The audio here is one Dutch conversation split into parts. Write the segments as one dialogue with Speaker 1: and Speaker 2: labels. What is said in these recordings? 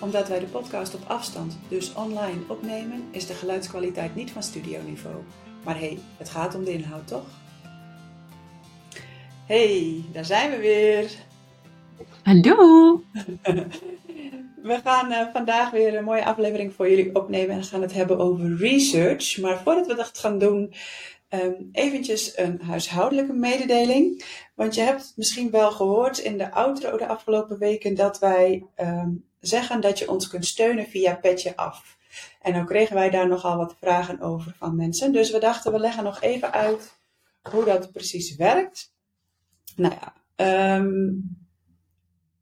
Speaker 1: Omdat wij de podcast op afstand, dus online, opnemen, is de geluidskwaliteit niet van studioniveau. Maar hé, hey, het gaat om de inhoud, toch? Hey, daar zijn we weer.
Speaker 2: Hallo.
Speaker 1: We gaan uh, vandaag weer een mooie aflevering voor jullie opnemen en gaan het hebben over research. Maar voordat we dat gaan doen, um, eventjes een huishoudelijke mededeling. Want je hebt misschien wel gehoord in de outro de afgelopen weken dat wij um, zeggen dat je ons kunt steunen via Petje Af. En dan kregen wij daar nogal wat vragen over van mensen. Dus we dachten, we leggen nog even uit hoe dat precies werkt. Nou ja, um,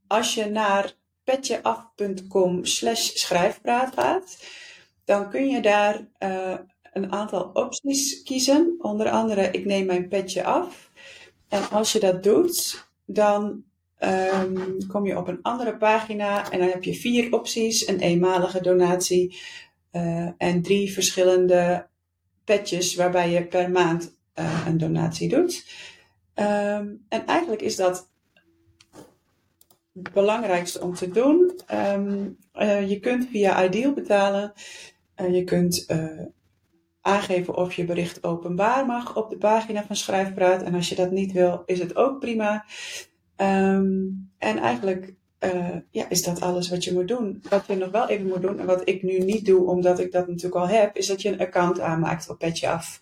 Speaker 1: als je naar petjeaf.com slash schrijfpraat gaat, dan kun je daar uh, een aantal opties kiezen. Onder andere, ik neem mijn petje af. En als je dat doet, dan um, kom je op een andere pagina en dan heb je vier opties. Een eenmalige donatie uh, en drie verschillende petjes waarbij je per maand uh, een donatie doet. Um, en eigenlijk is dat het belangrijkste om te doen. Um, uh, je kunt via Ideal betalen. Uh, je kunt aangeven of je bericht openbaar mag op de pagina van Schrijfpraat. En als je dat niet wil, is het ook prima. Um, en eigenlijk ja, is dat alles wat je moet doen. Wat je nog wel even moet doen, en wat ik nu niet doe, omdat ik dat natuurlijk al heb, is dat je een account aanmaakt op Petje Af.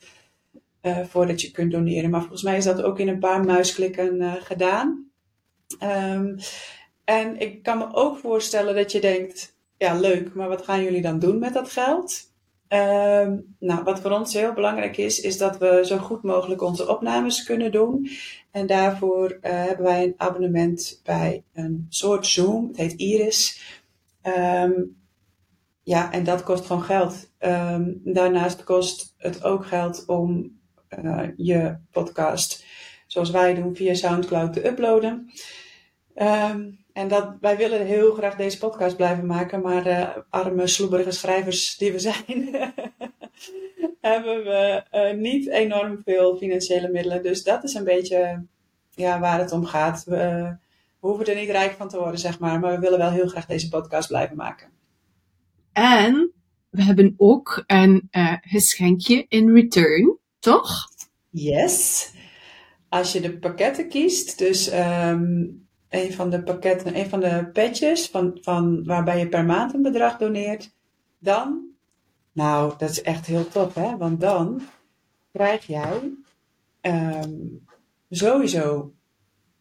Speaker 1: voordat je kunt doneren. Maar volgens mij is dat ook in een paar muisklikken gedaan. Um, en ik kan me ook voorstellen dat je denkt, ja leuk, maar wat gaan jullie dan doen met dat geld? Um, nou, wat voor ons heel belangrijk is, is dat we zo goed mogelijk onze opnames kunnen doen. En daarvoor uh, hebben wij een abonnement bij een soort Zoom. Het heet Iris. Um, ja, en dat kost gewoon geld. Um, daarnaast kost het ook geld om uh, je podcast, zoals wij doen, via SoundCloud te uploaden. En dat, wij willen heel graag deze podcast blijven maken, maar uh, arme, sloeberige schrijvers die we zijn, hebben we uh, niet enorm veel financiële middelen. Dus dat is een beetje ja, waar het om gaat. We, uh, we hoeven er niet rijk van te worden, zeg maar, maar we willen wel heel graag deze podcast blijven maken.
Speaker 2: En we hebben ook een geschenkje in return, toch?
Speaker 1: Yes. Als je de pakketten kiest, dus um, een van de pakketten, een van de patches van, van waarbij je per maand een bedrag doneert, dan, nou, dat is echt heel tof, hè? Want dan krijg jij um, sowieso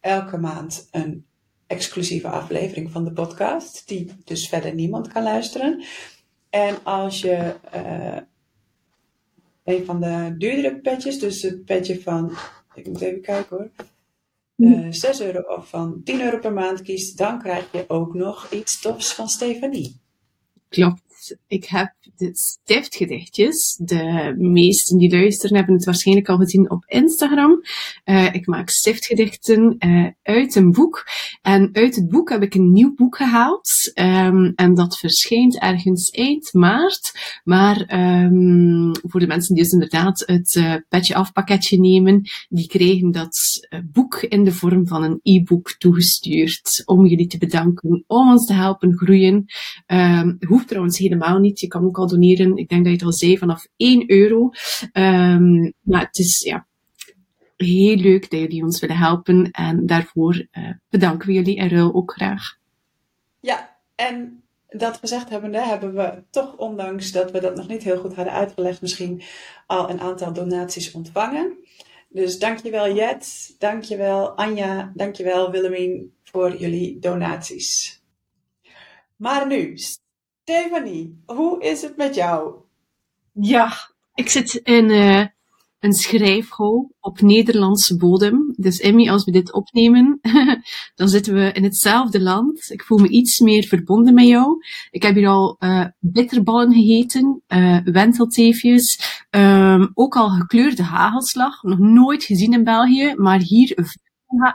Speaker 1: elke maand een exclusieve aflevering van de podcast, die dus verder niemand kan luisteren. En als je uh, een van de duurdere petjes, dus het petje van, ik moet even kijken hoor, uh, 6 euro of van 10 euro per maand kiest, dan krijg je ook nog iets tofs van Stefanie.
Speaker 2: Klopt. Ik heb de stiftgedichtjes. De meesten die luisteren hebben het waarschijnlijk al gezien op Instagram. Uh, ik maak stiftgedichten uh, uit een boek. En uit het boek heb ik een nieuw boek gehaald. Um, en dat verschijnt ergens eind maart. Maar um, voor de mensen die dus inderdaad het uh, petje af pakketje nemen, die krijgen dat boek in de vorm van een e-book toegestuurd. Om jullie te bedanken, om ons te helpen groeien. Um, hoeft trouwens helemaal niet. Je kan ook al doneren. Ik denk dat je het al zei, vanaf 1 euro. Um, maar het is, ja, heel leuk dat jullie ons willen helpen. En daarvoor uh, bedanken we jullie en ruil ook graag.
Speaker 1: Ja, en dat gezegd hebbende, hebben we toch, ondanks dat we dat nog niet heel goed hadden uitgelegd, misschien al een aantal donaties ontvangen. Dus dankjewel Jet, dankjewel Anja, dankjewel Willemien voor jullie donaties. Maar nu, Stefanie, hoe is het met jou?
Speaker 2: Ja, ik zit in uh, een schrijfhol op Nederlandse bodem. Dus Emmy, als we dit opnemen, dan zitten we in hetzelfde land. Ik voel me iets meer verbonden met jou. Ik heb hier al uh, bitterballen gegeten, uh, wentelteefjes, Ehm, ook al gekleurde hagelslag, nog nooit gezien in België, maar hier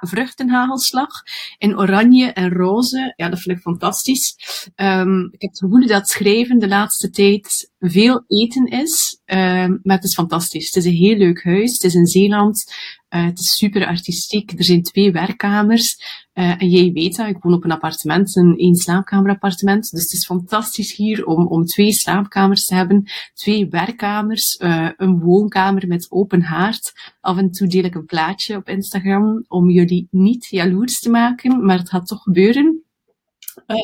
Speaker 2: vruchtenhagelslag in oranje en roze. Ja, dat vind ik fantastisch. Um, ik heb het gevoel dat schrijven de laatste tijd veel eten is, um, maar het is fantastisch. Het is een heel leuk huis. Het is in Zeeland. Uh, het is super artistiek. Er zijn twee werkkamers. Uh, en jij weet dat, ik woon op een appartement, een één slaapkamerappartement. Dus het is fantastisch hier om, om twee slaapkamers te hebben, twee werkkamers, uh, een woonkamer met open haard. Af en toe deel ik een plaatje op Instagram om jullie niet jaloers te maken, maar het gaat toch gebeuren. Uh,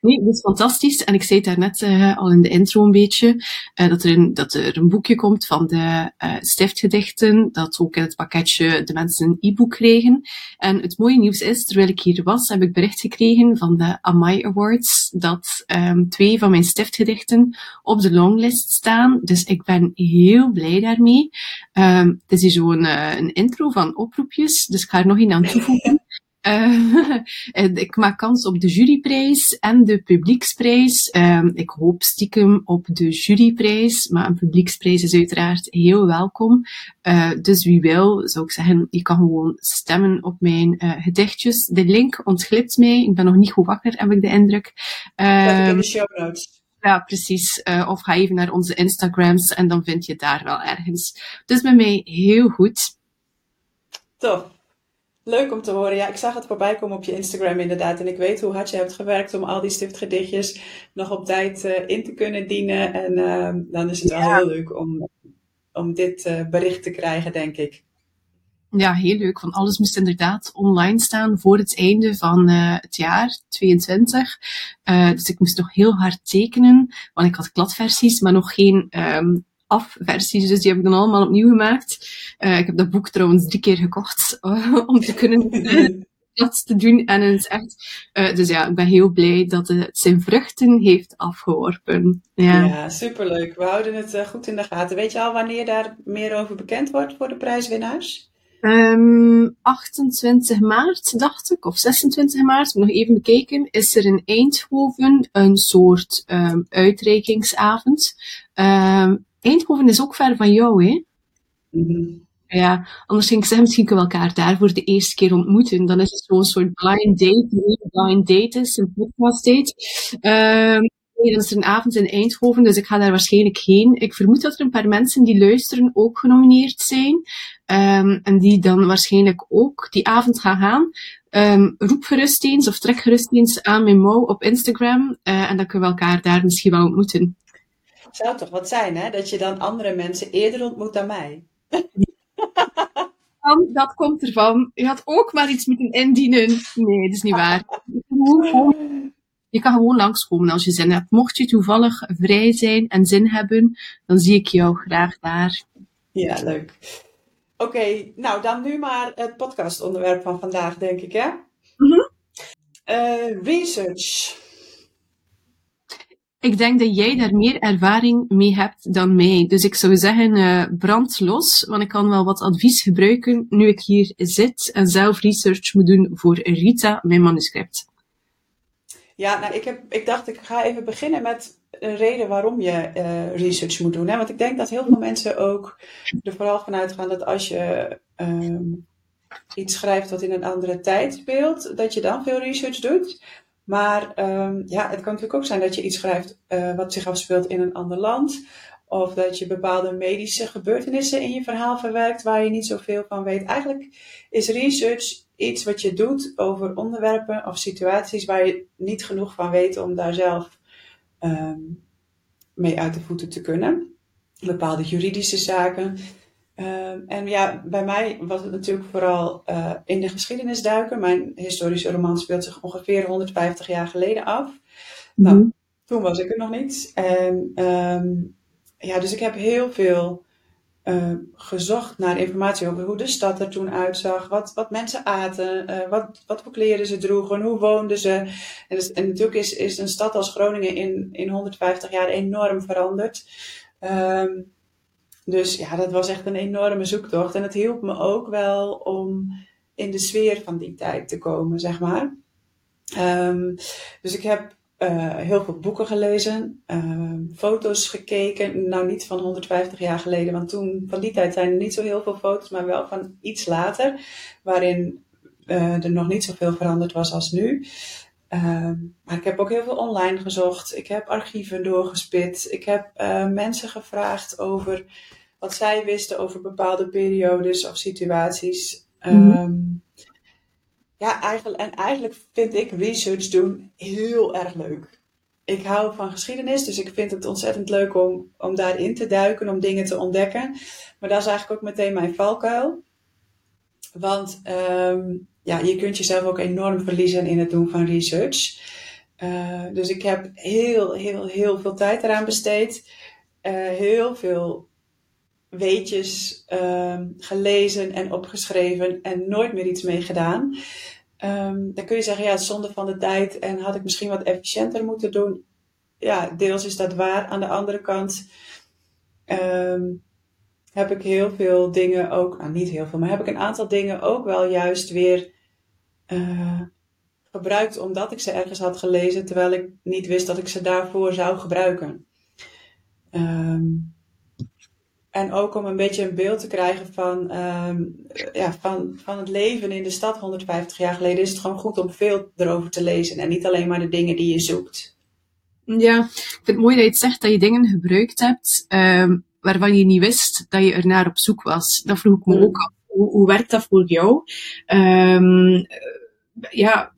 Speaker 2: nee, het is fantastisch. En ik zei het daarnet uh, al in de intro een beetje, uh, dat, er een, dat er een boekje komt van de uh, stiftgedichten, dat ook in het pakketje de mensen een e-book kregen. En het mooie nieuws is, terwijl ik hier was, heb ik bericht gekregen van de Amai Awards, dat um, twee van mijn stiftgedichten op de longlist staan. Dus ik ben heel blij daarmee. Um, het is hier zo'n intro van oproepjes, dus ik ga er nog één aan toevoegen. Uh, ik maak kans op de juryprijs en de publieksprijs. Uh, ik hoop stiekem op de juryprijs, maar een publieksprijs is uiteraard heel welkom. Uh, dus wie wil, zou ik zeggen, je kan gewoon stemmen op mijn gedichtjes. De link ontglipt mij. Ik ben nog niet goed wakker, heb ik de indruk.
Speaker 1: Dat in de ehm, show notes.
Speaker 2: Ja, precies. of ga even naar onze Instagrams en dan vind je het daar wel ergens. Dus bij mij heel goed.
Speaker 1: Tof. Leuk om te horen. Ja, ik zag het voorbij komen op je Instagram inderdaad. En ik weet hoe hard je hebt gewerkt om al die stiftgedichtjes nog op tijd uh, in te kunnen dienen. En uh, dan is het wel heel leuk om, om dit uh, bericht te krijgen, denk ik.
Speaker 2: Ja, heel leuk. Want alles moest inderdaad online staan voor het einde van het jaar 22. dus ik moest nog heel hard tekenen. Want ik had kladversies, maar nog geen um, afversies. Dus die heb ik dan allemaal opnieuw gemaakt. Uh, ik heb dat boek trouwens drie keer gekocht om te kunnen dat te doen. En het is echt, uh, dus ja, ik ben heel blij dat het zijn vruchten heeft afgeworpen. Ja,
Speaker 1: ja superleuk. We houden het goed in de gaten. Weet je al wanneer daar meer over bekend wordt voor de prijswinnaars?
Speaker 2: Um, 28 maart, dacht ik, of 26 maart, nog even bekeken, is er in Eindhoven een soort um, uitreikingsavond. Um, Eindhoven is ook ver van jou, hè? Mm Ja, anders ging ik zeggen, misschien kunnen we elkaar daar voor de eerste keer ontmoeten. Dan is het zo'n soort blind date, die blind date is, een podcast date. Um, nee, dan is er een avond in Eindhoven, dus ik ga daar waarschijnlijk heen. Ik vermoed dat er een paar mensen die luisteren ook genomineerd zijn. Um, en die dan waarschijnlijk ook die avond gaan gaan. Um, roep gerust eens of trek gerust eens aan mijn mouw op Instagram. Uh, en dan kunnen we elkaar daar misschien wel ontmoeten.
Speaker 1: Zou toch wat zijn, hè? Dat je dan andere mensen eerder ontmoet dan mij.
Speaker 2: dat komt ervan. Je had ook maar iets moeten indienen. Nee, dat is niet waar. Je kan gewoon langskomen als je zin hebt. Mocht je toevallig vrij zijn en zin hebben, dan zie ik jou graag daar.
Speaker 1: Ja, leuk. Oké, nou dan nu maar het podcastonderwerp van vandaag, denk ik, hè? Mm -hmm. uh, research.
Speaker 2: Ik denk dat jij daar meer ervaring mee hebt dan mij. Dus ik zou zeggen, uh, brand los, want ik kan wel wat advies gebruiken nu ik hier zit en zelf research moet doen voor Rita, mijn manuscript.
Speaker 1: Ja, nou, ik, heb, ik dacht, ik ga even beginnen met een reden waarom je uh, research moet doen. Hè? Want ik denk dat heel veel mensen ook er vooral vanuit gaan dat als je um, iets schrijft wat in een andere tijd speelt, dat je dan veel research doet. Maar um, ja, het kan natuurlijk ook zijn dat je iets schrijft uh, wat zich afspeelt in een ander land. Of dat je bepaalde medische gebeurtenissen in je verhaal verwerkt waar je niet zoveel van weet. Eigenlijk is research iets wat je doet over onderwerpen of situaties waar je niet genoeg van weet om daar zelf um, mee uit de voeten te kunnen. Bepaalde juridische zaken. Ehm, en ja, bij mij was het natuurlijk vooral uh, in de geschiedenis duiken. Mijn historische roman speelt zich ongeveer 150 jaar geleden af. Mm Nou, mhm. toen was ik er nog niet. En um, ja, dus ik heb heel veel uh, gezocht naar informatie over hoe de stad er toen uitzag, wat, wat mensen aten, uh, wat, wat voor kleren ze droegen, hoe woonden ze. En, dus, en natuurlijk is, is een stad als Groningen in, in 150 jaar enorm veranderd. Um, dus ja, dat was echt een enorme zoektocht. En het hielp me ook wel om in de sfeer van die tijd te komen, zeg maar. Um, dus ik heb uh, heel veel boeken gelezen, uh, foto's gekeken. Nou, niet van 150 jaar geleden, want toen, van die tijd zijn er niet zo heel veel foto's, maar wel van iets later, waarin uh, er nog niet zoveel veranderd was als nu. Ehm, maar ik heb ook heel veel online gezocht. Ik heb archieven doorgespit. Ik heb mensen gevraagd over wat zij wisten over bepaalde periodes of situaties. Mm ja, eigenlijk, en eigenlijk vind ik research doen heel erg leuk. Ik hou van geschiedenis, dus ik vind het ontzettend leuk om, om daarin te duiken, om dingen te ontdekken. Maar dat is eigenlijk ook meteen mijn valkuil. Want um, ja, je kunt jezelf ook enorm verliezen in het doen van research. Uh, dus ik heb heel, heel, heel veel tijd eraan besteed. Uh, heel veel weetjes uh, gelezen en opgeschreven en nooit meer iets mee gedaan. Um, dan kun je zeggen, ja, zonde van de tijd en had ik misschien wat efficiënter moeten doen. Ja, deels is dat waar. Aan de andere kant um, heb ik heel veel dingen ook, nou niet heel veel, maar heb ik een aantal dingen ook wel juist weer uh, gebruikt omdat ik ze ergens had gelezen, terwijl ik niet wist dat ik ze daarvoor zou gebruiken. En ook om een beetje een beeld te krijgen van, um, ja, van, van het leven in de stad 150 jaar geleden, is het gewoon goed om veel erover te lezen en niet alleen maar de dingen die je zoekt.
Speaker 2: Ja, ik vind het mooi dat je het zegt dat je dingen gebruikt hebt um, waarvan je niet wist dat je er naar op zoek was. Dat vroeg ik me mm. ook af. Hoe, hoe werkt dat voor jou? Um, ja,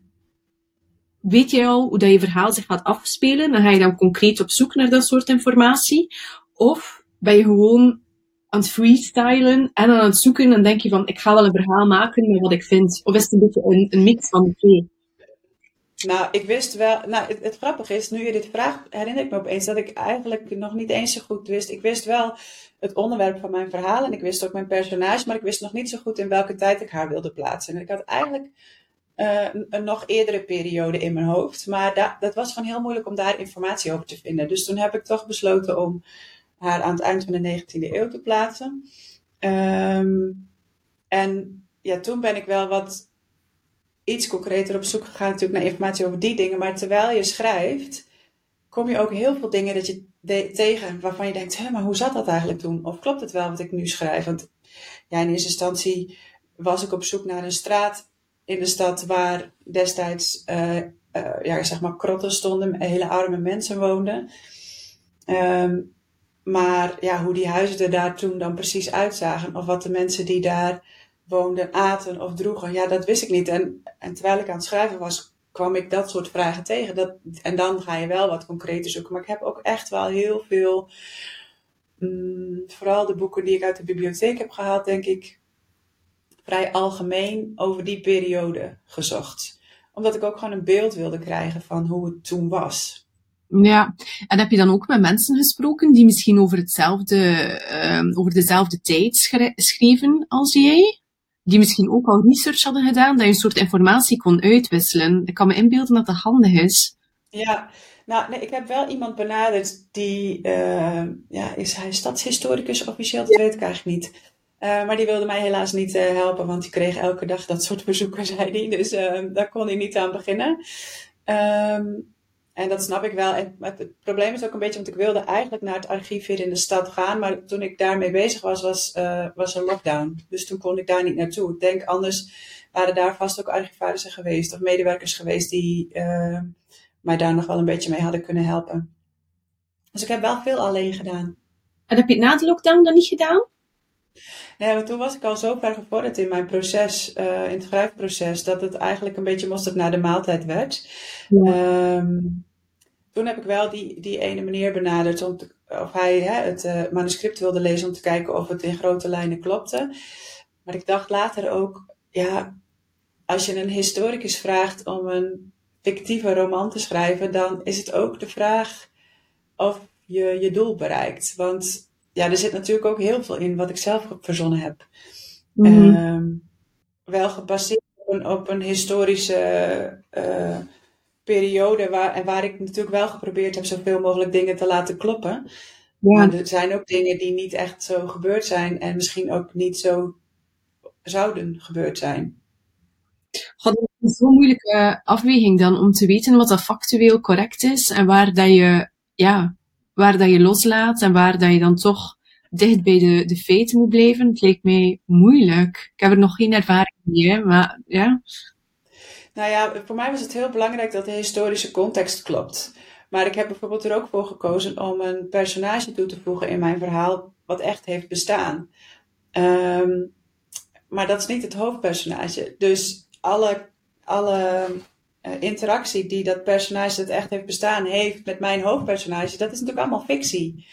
Speaker 2: weet je al hoe dat je verhaal zich gaat afspelen? Dan ga je dan concreet op zoek naar dat soort informatie? Of ben je gewoon aan het freestylen en aan het zoeken. Dan denk je van, ik ga wel een verhaal maken met wat ik vind. Of is het een beetje een, een mix van de twee?
Speaker 1: Nou, ik wist wel. Nou, het, grappige is, nu je dit vraagt, herinner ik me opeens dat ik eigenlijk nog niet eens zo goed wist. Ik wist wel het onderwerp van mijn verhaal en ik wist ook mijn personage, maar ik wist nog niet zo goed in welke tijd ik haar wilde plaatsen. En ik had eigenlijk uh, een, nog eerdere periode in mijn hoofd, maar da, dat was gewoon heel moeilijk om daar informatie over te vinden. Dus toen heb ik toch besloten om haar aan het eind van de 19e eeuw te plaatsen. Um, en ja, toen ben ik wel wat iets concreter op zoek gegaan natuurlijk naar informatie over die dingen. Maar terwijl je schrijft, kom je ook heel veel dingen dat je tegen waarvan je denkt, hé, maar hoe zat dat eigenlijk toen? Of klopt het wel wat ik nu schrijf? Want ja, in eerste instantie was ik op zoek naar een straat in de stad waar destijds, uh, ja, zeg maar, krotten stonden, hele arme mensen woonden. Um, maar ja, hoe die huizen er daar toen dan precies uitzagen, of wat de mensen die daar woonden aten of droegen, ja, dat wist ik niet. En, en terwijl ik aan het schrijven was, kwam ik dat soort vragen tegen. Dat, en dan ga je wel wat concreter zoeken. Maar ik heb ook echt wel heel veel, mm, vooral de boeken die ik uit de bibliotheek heb gehaald, denk ik, vrij algemeen over die periode gezocht. Omdat ik ook gewoon een beeld wilde krijgen van hoe het toen was.
Speaker 2: Ja, en heb je dan ook met mensen gesproken die misschien over hetzelfde, uh, over dezelfde tijd schreven als jij? Die misschien ook al research hadden gedaan, dat je een soort informatie kon uitwisselen. Ik kan me inbeelden dat dat handig is.
Speaker 1: Ja, nou, nee, ik heb wel iemand benaderd die, uh, ja, is hij stadshistoricus officieel? Dat weet ik eigenlijk niet. Uh, maar die wilde mij helaas niet uh, helpen, want die kreeg elke dag dat soort bezoeken, zei hij. Dus uh, daar kon hij niet aan beginnen. Um, en dat snap ik wel. En het probleem is ook een beetje, want ik wilde eigenlijk naar het archief hier in de stad gaan. Maar toen ik daarmee bezig was, was, uh, was er lockdown. Dus toen kon ik daar niet naartoe. Ik denk anders waren daar vast ook archivarissen geweest of medewerkers geweest die uh, mij daar nog wel een beetje mee hadden kunnen helpen. Dus ik heb wel veel alleen gedaan.
Speaker 2: En heb je het na de lockdown dan niet gedaan?
Speaker 1: Nee, toen was ik al zo ver gevorderd in mijn proces, uh, in het schrijfproces, dat het eigenlijk een beetje mosterd naar de maaltijd werd. Ja. Um, toen heb ik wel die, die ene meneer benaderd om te, of hij hè, het uh, manuscript wilde lezen om te kijken of het in grote lijnen klopte. Maar ik dacht later ook, ja, als je een historicus vraagt om een fictieve roman te schrijven, dan is het ook de vraag of je je doel bereikt. Want ja, er zit natuurlijk ook heel veel in wat ik zelf verzonnen heb. Mm -hmm. wel gebaseerd op een, op een historische uh, periode waar, en waar ik natuurlijk wel geprobeerd heb zoveel mogelijk dingen te laten kloppen. Ja. Maar er zijn ook dingen die niet echt zo gebeurd zijn en misschien ook niet zo zouden gebeurd zijn.
Speaker 2: God, het is zo'n moeilijke afweging dan om te weten wat dat factueel correct is en waar dat je, ja, waar dat je loslaat en waar dat je dan toch dicht bij de, de feiten moet blijven. Het mij moeilijk. Ik heb er nog geen ervaring mee, maar ja.
Speaker 1: Nou ja, voor mij was het heel belangrijk dat de historische context klopt. Maar ik heb bijvoorbeeld er ook voor gekozen om een personage toe te voegen in mijn verhaal wat echt heeft bestaan. Ehm, maar dat is niet het hoofdpersonage. Dus alle, alle interactie die dat personage dat echt heeft bestaan heeft met mijn hoofdpersonage, dat is natuurlijk allemaal fictie.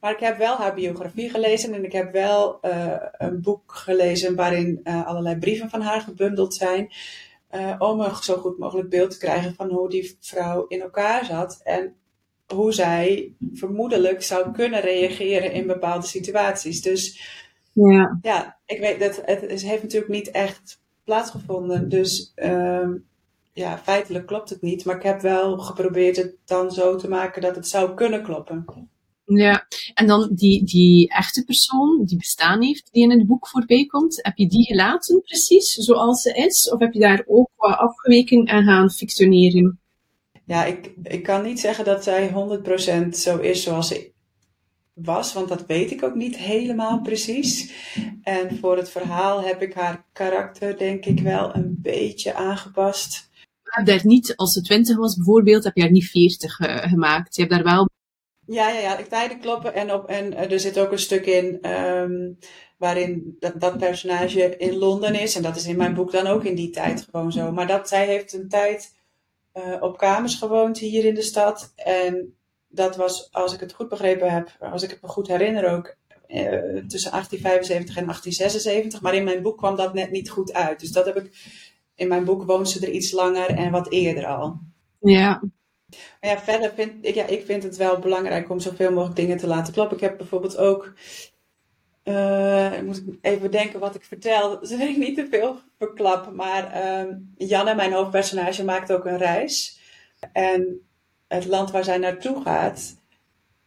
Speaker 1: Maar ik heb wel haar biografie gelezen en ik heb wel uh, een boek gelezen waarin uh, allerlei brieven van haar gebundeld zijn. Uh, om een zo goed mogelijk beeld te krijgen van hoe die vrouw in elkaar zat en hoe zij vermoedelijk zou kunnen reageren in bepaalde situaties. Dus ja, ja ik weet dat het, het heeft natuurlijk niet echt plaatsgevonden. Dus uh, ja, feitelijk klopt het niet. Maar ik heb wel geprobeerd het dan zo te maken dat het zou kunnen kloppen.
Speaker 2: Ja, en dan die, die echte persoon die bestaan heeft, die in het boek voorbij komt, heb je die gelaten precies zoals ze is? Of heb je daar ook wat afgeweken en gaan fictioneren?
Speaker 1: Ja, ik, ik kan niet zeggen dat zij 100% zo is zoals ze was, want dat weet ik ook niet helemaal precies. En voor het verhaal heb ik haar karakter denk ik wel een beetje aangepast.
Speaker 2: Je hebt daar niet, als ze 20 was bijvoorbeeld, heb je haar niet 40 uh, eh, gemaakt. Je hebt daar wel
Speaker 1: ja, ja, ja, tijden kloppen. En, op, en uh, er zit ook een stuk in um, waarin dat, dat personage in Londen is. En dat is in mijn boek dan ook in die tijd gewoon zo. Maar dat zij heeft een tijd uh, op kamers gewoond hier in de stad. En dat was, als ik het goed begrepen heb, als ik het me goed herinner ook, tussen 1875 en 1876. Maar in mijn boek kwam dat net niet goed uit. Dus dat heb ik, in mijn boek woont ze er iets langer en wat eerder al.
Speaker 2: Ja,
Speaker 1: maar ja, verder vind ik, ja, ik vind het wel belangrijk om zoveel mogelijk dingen te laten kloppen. Ik heb bijvoorbeeld ook, uh, ik moet even denken wat ik vertel, dat wil ik niet te veel verklappen. Maar uh, Janne, mijn hoofdpersonage, maakt ook een reis. En het land waar zij naartoe gaat,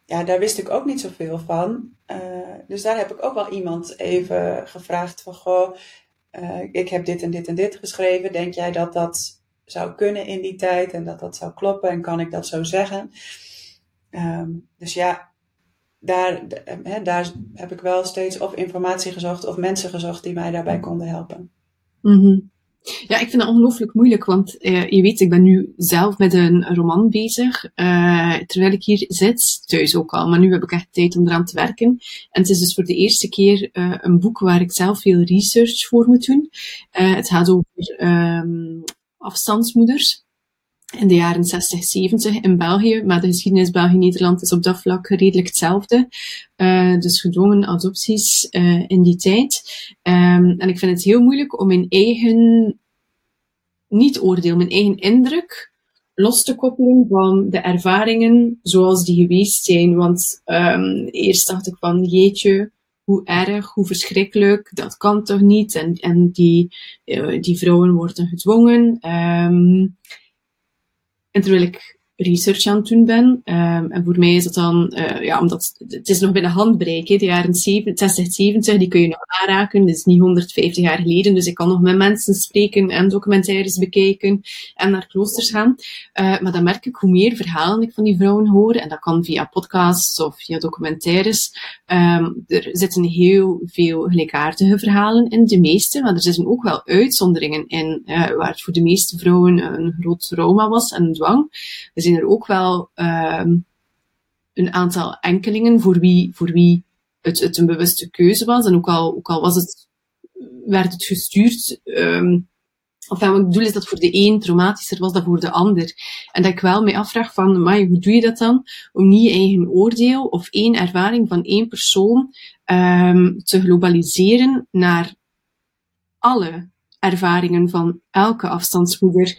Speaker 1: ja, daar wist ik ook niet zoveel van. Uh, dus daar heb ik ook wel iemand even gevraagd van, goh, uh, ik heb dit en dit en dit geschreven. Denk jij dat dat zou kunnen in die tijd en dat dat zou kloppen en kan ik dat zo zeggen. Um, dus ja, daar, he, daar heb ik wel steeds of informatie gezocht of mensen gezocht die mij daarbij konden helpen.
Speaker 2: -hmm. Ja, ik vind dat ongelooflijk moeilijk, want uh, je weet, ik ben nu zelf met een roman bezig, uh, terwijl ik hier zit, thuis ook al, maar nu heb ik echt tijd om eraan te werken. En het is dus voor de eerste keer uh, een boek waar ik zelf veel research voor moet doen. het gaat over um, afstandsmoeders in de jaren 60, 70 in België. Maar de geschiedenis België-Nederland is op dat vlak redelijk hetzelfde. Uh, dus gedwongen adopties uh, in die tijd. Um, en ik vind het heel moeilijk om mijn eigen, niet oordeel, mijn eigen indruk los te koppelen van de ervaringen zoals die geweest zijn. Want um, eerst dacht ik van, jeetje, hoe erg, hoe verschrikkelijk, dat kan toch niet? En, en die, uh, die vrouwen worden gedwongen. Um, en terwijl ik research aan het doen ben. Um, en voor mij is dat dan, uh, ja, omdat het is nog binnen handbereik. Hè. De jaren 60, 70, die kun je nog aanraken. Dat is niet 150 jaar geleden. Dus ik kan nog met mensen spreken en documentaires bekijken en naar kloosters gaan. Uh, maar dan merk ik hoe meer verhalen ik van die vrouwen hoor. En dat kan via podcasts of via documentaires. Um, er zitten heel veel gelijkaardige verhalen in, de meeste. Maar er zitten ook wel uitzonderingen in, uh, waar het voor de meeste vrouwen een groot trauma was en een dwang zijn er ook wel um, een aantal enkelingen voor wie, voor wie het, het een bewuste keuze was. En ook al, ook al was het, werd het gestuurd, um, Enfin, wat ik bedoel is dat voor de een traumatischer was dan voor de ander. En dat ik wel me afvraag van, maar hoe doe je dat dan? Om niet je eigen oordeel of één ervaring van één persoon um, te globaliseren naar alle ervaringen van elke afstandsmoeder.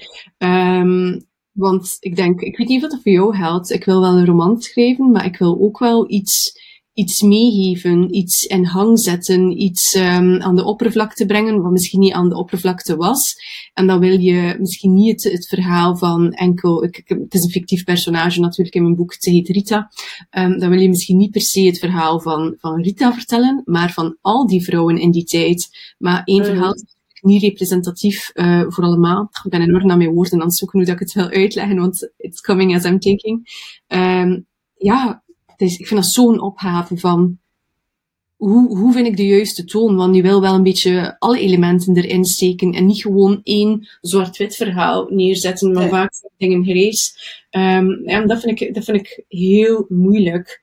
Speaker 2: Want ik denk, ik weet niet wat dat voor jou geldt. Ik wil wel een roman schrijven, maar ik wil ook wel iets, iets meegeven, iets in hang zetten, iets um, aan de oppervlakte brengen, wat misschien niet aan de oppervlakte was. En dan wil je misschien niet het, het verhaal van enkel, ik, het is een fictief personage natuurlijk in mijn boek, het heet Rita. Um, dan wil je misschien niet per se het verhaal van, van Rita vertellen, maar van al die vrouwen in die tijd. Maar één mm. verhaal niet representatief uh, voor allemaal. Ik ben enorm naar mijn woorden aan het zoeken hoe dat ik het wil uitleggen, want it's coming as I'm thinking. Um, ja, is, ik vind dat zo'n opgave van hoe, hoe vind ik de juiste toon? Want je wil wel een beetje alle elementen erin steken en niet gewoon één zwart-wit verhaal neerzetten, maar vaak dingen gerees. Um, en dat vind, ik, dat vind ik heel moeilijk.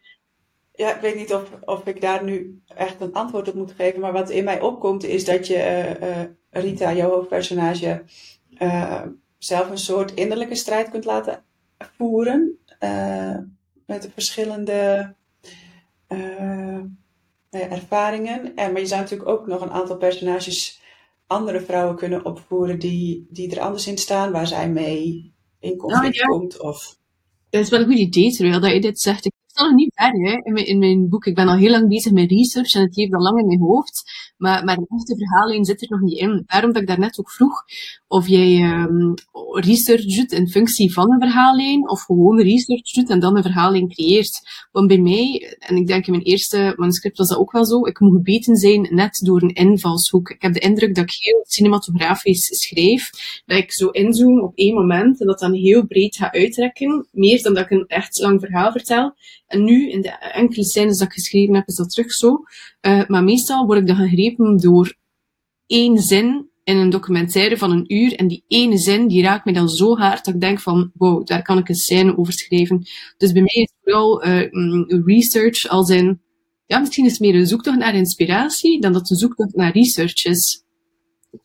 Speaker 1: Ja, ik weet niet of, of ik daar nu echt een antwoord op moet geven, maar wat in mij opkomt is dat je uh, uh, Rita, jouw hoofdpersonage, uh, zelf een soort innerlijke strijd kunt laten voeren met de verschillende ervaringen. En, maar je zou natuurlijk ook nog een aantal personages, andere vrouwen kunnen opvoeren die, die er anders in staan, waar zij mee in conflict oh, komt. Of...
Speaker 2: Dat is wel een goed idee, terwijl dat je dit zegt. Ik sta nog niet ver hè, in, mijn, in mijn boek. Ik ben al heel lang bezig met research en het leeft al lang in mijn hoofd. Maar, maar een echte verhaallijn zit er nog niet in. Daarom dat ik daarnet ook vroeg of jij um, research doet in functie van een verhaallijn of gewoon research doet en dan een verhaallijn creëert. Want bij mij, en ik denk in mijn eerste manuscript was dat ook wel zo, ik moet gebeten zijn net door een invalshoek. Ik heb de indruk dat ik heel cinematografisch schrijf, dat ik zo inzoom op één moment en dat dan heel breed ga uitrekken, meer dan dat ik een echt lang verhaal vertel. En nu, in de enkele scènes dat ik geschreven heb, is dat terug zo. Uh, maar meestal word ik dan gegrepen door één zin in een documentaire van een uur. En die ene zin, die raakt mij dan zo hard dat ik denk van, wow, daar kan ik een scène over schrijven. Dus bij mij is vooral uh, research als in, ja, misschien is meer een zoektocht naar inspiratie dan dat een zoektocht naar research is.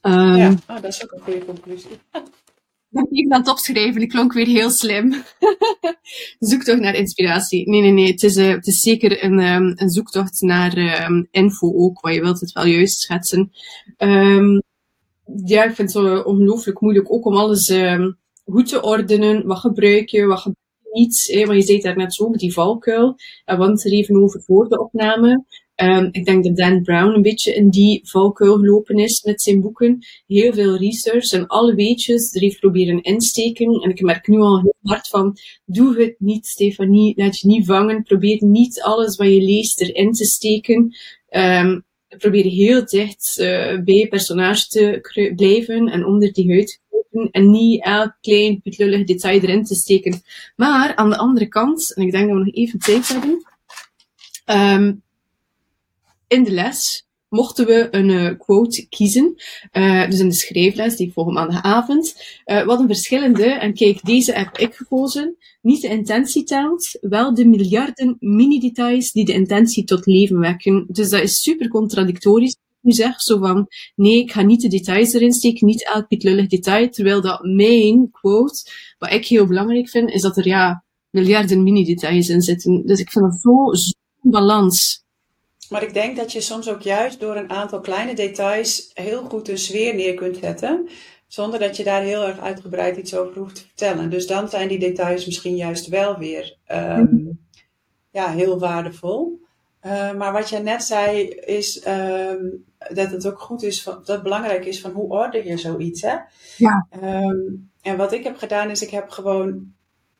Speaker 1: Um, ja, oh, dat is ook een goede conclusie.
Speaker 2: ben even aan het opschrijven, ik klonk weer heel slim. zoektocht naar inspiratie. Nee, nee, nee, het is, uh, het is zeker een, um, een zoektocht naar um, info ook, wat je wilt het wel juist schetsen. Um, ja, ik vind het ongelooflijk moeilijk ook om alles goed te ordenen. Wat gebruik je, wat gebruik je niet. Hè? Want je zei daar net zo die valkuil. En want er even over voor de opname. Um, ik denk dat Dan Brown een beetje in die valkuil gelopen is met zijn boeken. Heel veel research en alle weetjes er heeft proberen insteken. En ik merk nu al heel hard van, doe het niet, Stefanie. Laat je niet vangen. Probeer niet alles wat je leest erin te steken. Um, probeer heel dicht uh, bij je personage te blijven en onder die huid te kruipen en niet elk klein putlullig detail erin te steken. Maar aan de andere kant, en ik denk dat we nog even tijd hebben, um, in de les mochten we een uh, quote kiezen. Uh, dus in de schrijfles die ik volg maandagavond. Uh, wat een verschillende, en kijk, deze heb ik gekozen. Niet de intentie telt, wel de miljarden mini-details die de intentie tot leven wekken. Dus dat is super contradictorisch. Nu zeg zo van, nee, ik ga niet de details erin steken, niet elk pietlullig detail. Terwijl dat mijn quote, wat ik heel belangrijk vind, is dat er ja, miljarden mini-details in zitten. Dus ik vind dat zo, zo'n balans.
Speaker 1: Maar ik denk dat je soms ook juist door een aantal kleine details heel goed een sfeer neer kunt zetten. Zonder dat je daar heel erg uitgebreid iets over hoeft te vertellen. Dus dan zijn die details misschien juist wel weer um, ja, heel waardevol. Uh, maar wat jij net zei, is um, dat het ook goed is, van, dat het belangrijk is van hoe orde je zoiets. Hè?
Speaker 2: Ja.
Speaker 1: Um, en wat ik heb gedaan is, ik heb gewoon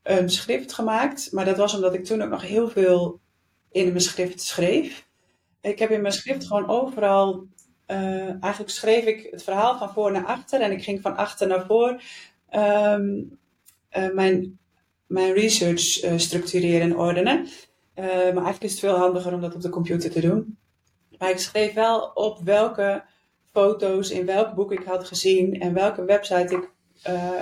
Speaker 1: een schrift gemaakt. Maar dat was omdat ik toen ook nog heel veel in mijn schrift schreef ik heb in mijn schrift gewoon overal, uh, eigenlijk schreef ik het verhaal van voor naar achter en ik ging van achter naar voor um, uh, mijn, mijn research uh, structureren en ordenen. maar eigenlijk is het veel handiger om dat op de computer te doen. Maar ik schreef wel op welke foto's in welk boek ik had gezien en welke website ik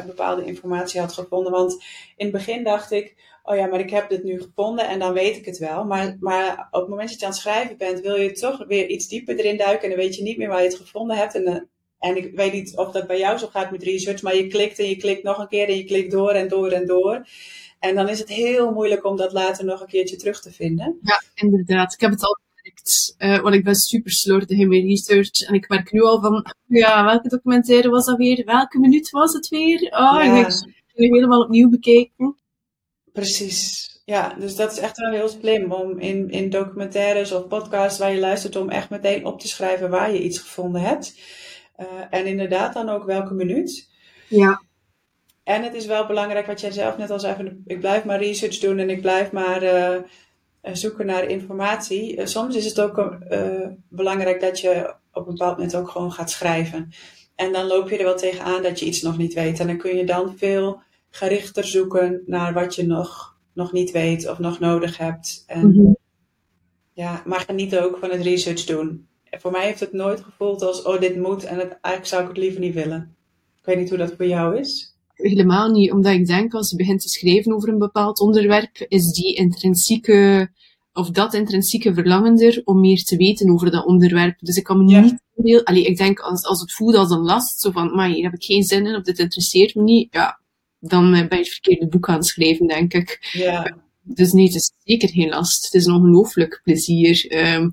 Speaker 1: bepaalde informatie had gevonden. Want in het begin dacht ik, oh ja, maar ik heb dit nu gevonden en dan weet ik het wel. Maar, maar op het moment dat je aan het schrijven bent, wil je toch weer iets dieper erin duiken en dan weet je niet meer waar je het gevonden hebt. En, eh, en ik weet niet of dat bij jou zo gaat met research, maar je klikt en je klikt nog een keer en je klikt door en door en door. En dan is het heel moeilijk om dat later nog een keertje terug te vinden.
Speaker 2: Ja, inderdaad. Ik heb het al gemerkt, uh, want ik ben super slordig in mijn research. En ik merk nu al van, ja, welke documentaire was dat weer? Welke minuut was het weer? Oh, ja. ik heb het helemaal opnieuw bekeken.
Speaker 1: Precies. Ja, dus dat is echt wel heel slim om in, in documentaires of podcasts waar je luistert om echt meteen op te schrijven waar je iets gevonden hebt. Uh, en inderdaad dan ook welke minuut.
Speaker 2: Ja.
Speaker 1: En het is wel belangrijk wat jij zelf net al zei, van, ik blijf maar research doen en ik blijf maar uh, zoeken naar informatie. Uh, soms is het ook belangrijk dat je op een bepaald moment ook gewoon gaat schrijven. En dan loop je er wel tegenaan dat je iets nog niet weet. En dan kun je dan veel gerichter zoeken naar wat je nog, nog niet weet of nog nodig hebt. En,
Speaker 2: Mhm.
Speaker 1: ja, maar geniet ook van het research doen. Voor mij heeft het nooit gevoeld als, oh, dit moet en het, eigenlijk zou ik het liever niet willen. Ik weet niet hoe dat voor jou is.
Speaker 2: Helemaal niet, omdat ik denk als je begint te schrijven over een bepaald onderwerp, is die intrinsieke, of dat intrinsieke verlangen er om meer te weten over dat onderwerp. Dus ik kan me
Speaker 1: Ja.
Speaker 2: niet heel, allee, ik denk als, als het voelt als een last, zo van, maar hier heb ik geen zin in, of dit interesseert me niet, ja, dan eh, ben je het verkeerde boek aan het schrijven, denk ik.
Speaker 1: Ja,
Speaker 2: Dus nee, het is zeker geen last. Het is een ongelooflijk plezier. Ehm,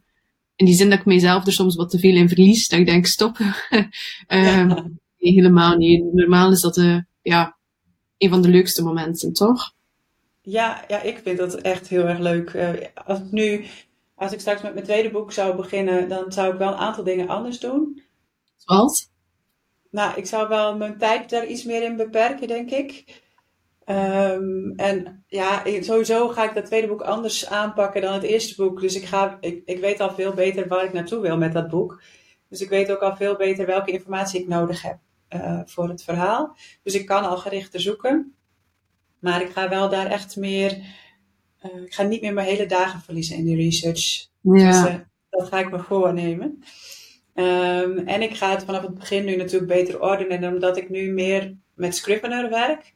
Speaker 2: in die zin dat ik mijzelf er soms wat te veel in verlies, dat ik denk, stop.
Speaker 1: Ja.
Speaker 2: Nee, helemaal niet. Normaal is dat eh, ja, een van de leukste momenten, toch?
Speaker 1: Ja, ja, ik vind dat echt heel erg leuk. Eh, als ik nu, als ik straks met mijn tweede boek zou beginnen, dan zou ik wel een aantal dingen anders doen.
Speaker 2: Zoals?
Speaker 1: Nou, ik zou wel mijn tijd daar iets meer in beperken, denk ik. Ehm, en ja, sowieso ga ik dat tweede boek anders aanpakken dan het eerste boek. Dus ik, ga, ik, ik weet al veel beter waar ik naartoe wil met dat boek. Dus ik weet ook al veel beter welke informatie ik nodig heb eh, voor het verhaal. Dus ik kan al gerichter zoeken. Maar ik ga wel daar echt meer. eh, ik ga niet meer mijn hele dagen verliezen in die research. Dus,
Speaker 2: Ja.
Speaker 1: eh, dat ga ik me voornemen. Ehm, en ik ga het vanaf het begin nu natuurlijk beter ordenen. En omdat ik nu meer met Scrivener werk,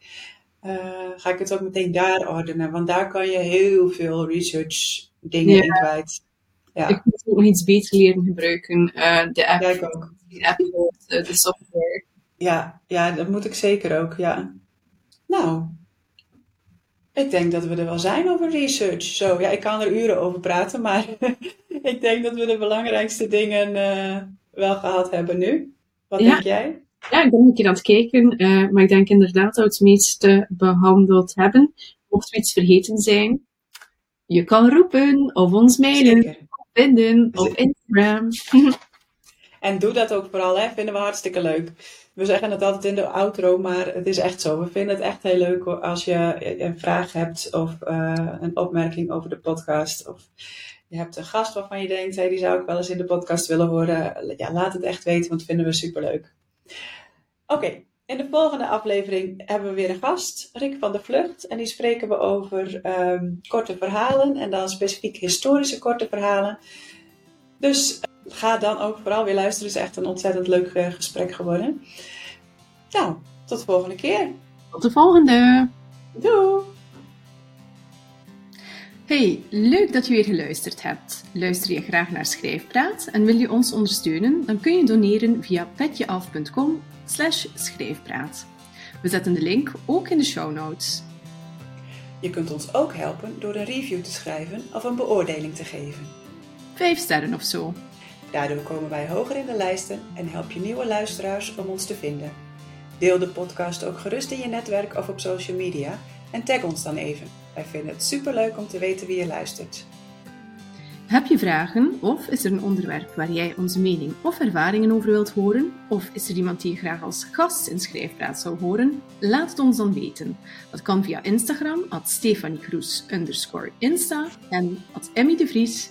Speaker 1: eh, ga ik het ook meteen daar ordenen. Want daar kan je heel veel research dingen
Speaker 2: Ja.
Speaker 1: in kwijt. Ja,
Speaker 2: Ik moet ook nog iets beter leren gebruiken. eh, de app,
Speaker 1: ja, ik ook.
Speaker 2: de, app eh, de software.
Speaker 1: Ja, ja, dat moet ik zeker ook, ja. Nou, ik denk dat we er wel zijn over research. Zo, ja, ik kan er uren over praten, maar ik denk dat we de belangrijkste dingen eh, wel gehad hebben nu. Wat
Speaker 2: Ja.
Speaker 1: denk jij?
Speaker 2: Ja, ik ben een keer aan het kijken, eh, maar ik denk inderdaad dat we het meeste behandeld hebben. Mocht we iets vergeten zijn, je kan roepen of ons mailen,
Speaker 1: Zeker.
Speaker 2: vinden op Instagram.
Speaker 1: En doe dat ook vooral, hè. Vinden we hartstikke leuk. We zeggen het altijd in de outro, maar het is echt zo. We vinden het echt heel leuk als je een vraag hebt of eh, een opmerking over de podcast. Of je hebt een gast waarvan je denkt, hey, die zou ik wel eens in de podcast willen horen. Ja, laat het echt weten, want vinden we superleuk. Oké, in de volgende aflevering hebben we weer een gast, Rick van der Vlucht. En die spreken we over ehm, korte verhalen en dan specifiek historische korte verhalen. Dus ga dan ook vooral weer luisteren. Het is echt een ontzettend leuk eh, gesprek geworden. Nou, tot de volgende keer.
Speaker 2: Tot de volgende!
Speaker 1: Doei!
Speaker 2: Hey, leuk dat je weer geluisterd hebt. Luister je graag naar Schrijfpraat en wil je ons ondersteunen? Dan kun je doneren via petjeaf.com schrijfpraat. We zetten de link ook in de show notes.
Speaker 1: Je kunt ons ook helpen door een review te schrijven of een beoordeling te geven.
Speaker 2: Vijf sterren of zo.
Speaker 1: Daardoor komen wij hoger in de lijsten en help je nieuwe luisteraars om ons te vinden. Deel de podcast ook gerust in je netwerk of op social media en tag ons dan even. Wij vinden het superleuk om te weten wie je luistert.
Speaker 2: Heb je vragen of is er een onderwerp waar jij onze mening of ervaringen over wilt horen? Of is er iemand die je graag als gast in Schrijfpraat zou horen? Laat het ons dan weten. Dat kan via Instagram, at Stefanie Kroes Insta en at Emmy de Vries